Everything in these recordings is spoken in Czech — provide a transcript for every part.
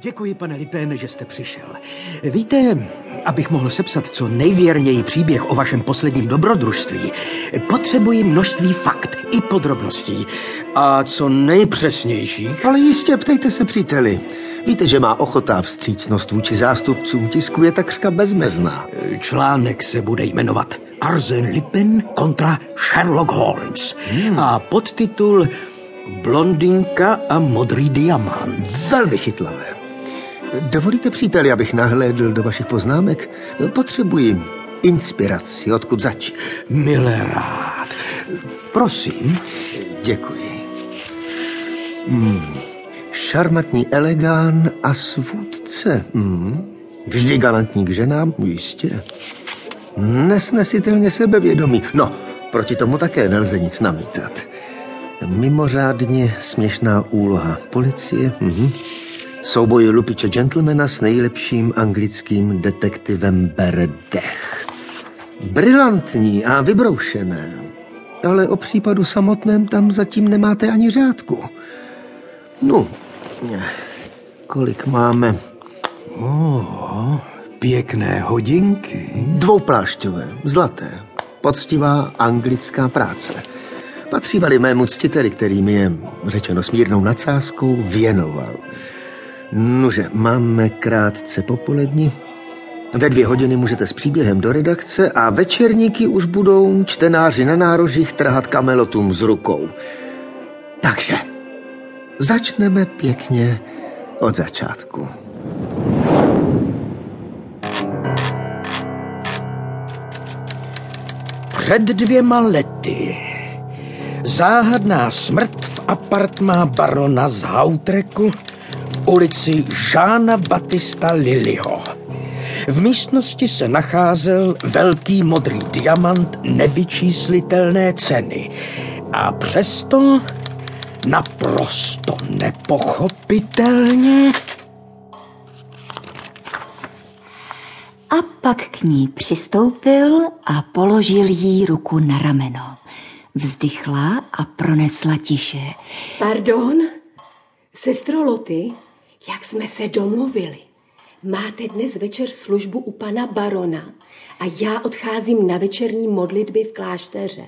Děkuji, pane Lipén, že jste přišel. Víte, abych mohl sepsat co nejvěrněji příběh o vašem posledním dobrodružství, potřebuji množství fakt i podrobností a co nejpřesnějších. Ale jistě, ptejte se příteli. Víte, že má ochota a vstřícnost vůči zástupcům tisku je takřka bezmezná. Článek se bude jmenovat Arzen Lipin kontra Sherlock Holmes hmm. a podtitul Blondinka a modrý diamant. Velmi chytlavé. Dovolíte, příteli, abych nahlédl do vašich poznámek? Potřebuji inspiraci, odkud začít. Milé rád. Prosím. Děkuji. Hmm. Šarmatní elegán a svůdce. Hmm. Vždy galantní k ženám, jistě. Nesnesitelně sebevědomý. No, proti tomu také nelze nic namítat. Mimořádně směšná úloha policie. Mhm. Souboj lupiče gentlemana s nejlepším anglickým detektivem Beredech. Brilantní a vybroušené. Ale o případu samotném tam zatím nemáte ani řádku. No, kolik máme? Oh, pěkné hodinky. Dvouplášťové, zlaté. Poctivá anglická práce. Patřívali mému ctiteli, který mi je, řečeno smírnou nadsázkou, věnoval. Nože, máme krátce popolední. Ve dvě hodiny můžete s příběhem do redakce a večerníky už budou čtenáři na nárožích trhat kamelotům z rukou. Takže začneme pěkně od začátku. Před dvěma lety záhadná smrt v apartmá barona z Hautreku ulici Žána Batista Liliho. V místnosti se nacházel velký modrý diamant nevyčíslitelné ceny. A přesto naprosto nepochopitelně... A pak k ní přistoupil a položil jí ruku na rameno. Vzdychla a pronesla tiše. Pardon? Sestro Loty, jak jsme se domluvili? Máte dnes večer službu u pana barona a já odcházím na večerní modlitby v klášteře.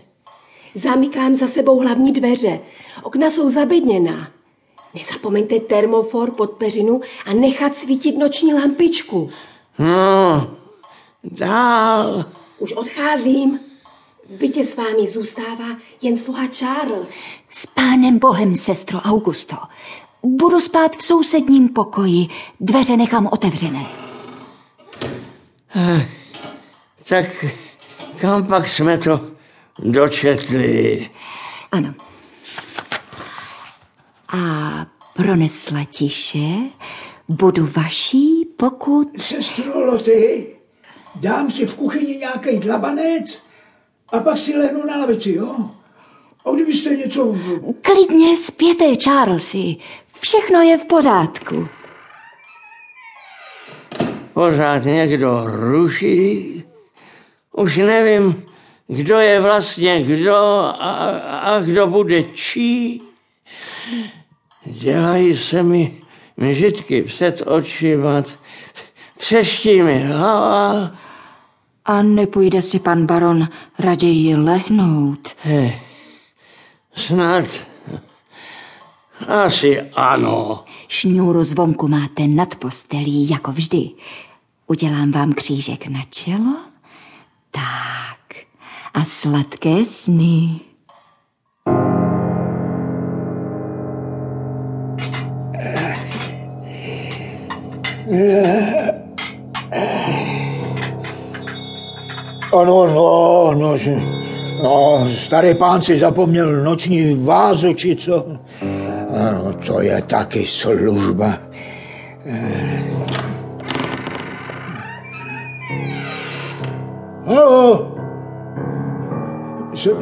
Zamykám za sebou hlavní dveře. Okna jsou zabedněná. Nezapomeňte termofor pod peřinu a nechat svítit noční lampičku. No, dál. Už odcházím. V bytě s vámi zůstává jen sluha Charles. S pánem Bohem, sestro Augusto. Budu spát v sousedním pokoji. Dveře nechám otevřené. Eh, tak kam pak jsme to dočetli? Ano. A pronesla tiše, budu vaší, pokud... Sestro Loty, dám si v kuchyni nějaký dlabanec a pak si lehnu na lavici, jo? A kdybyste něco... Klidně zpěte, Charlesy. Všechno je v pořádku. Pořád někdo ruší. Už nevím, kdo je vlastně kdo a, a kdo bude čí. Dělají se mi mžitky před očima, třeští mi hlava. A nepůjde si pan baron raději lehnout? He, snad asi ano. Šňůru zvonku máte nad postelí, jako vždy. Udělám vám křížek na čelo. Tak. A sladké sny. Ano, no, no, no, starý pán si zapomněl noční vázu, či co? Ano, to je taky služba. Halo!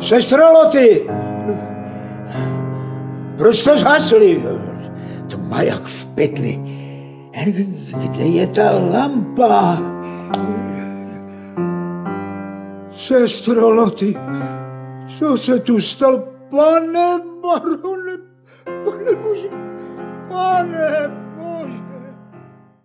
Sestro Loty! Proč to zhasli? Tma jak v pytli. Kde je ta lampa? Sestro Loty, co se tu stalo? Pane barone, pane bože, pane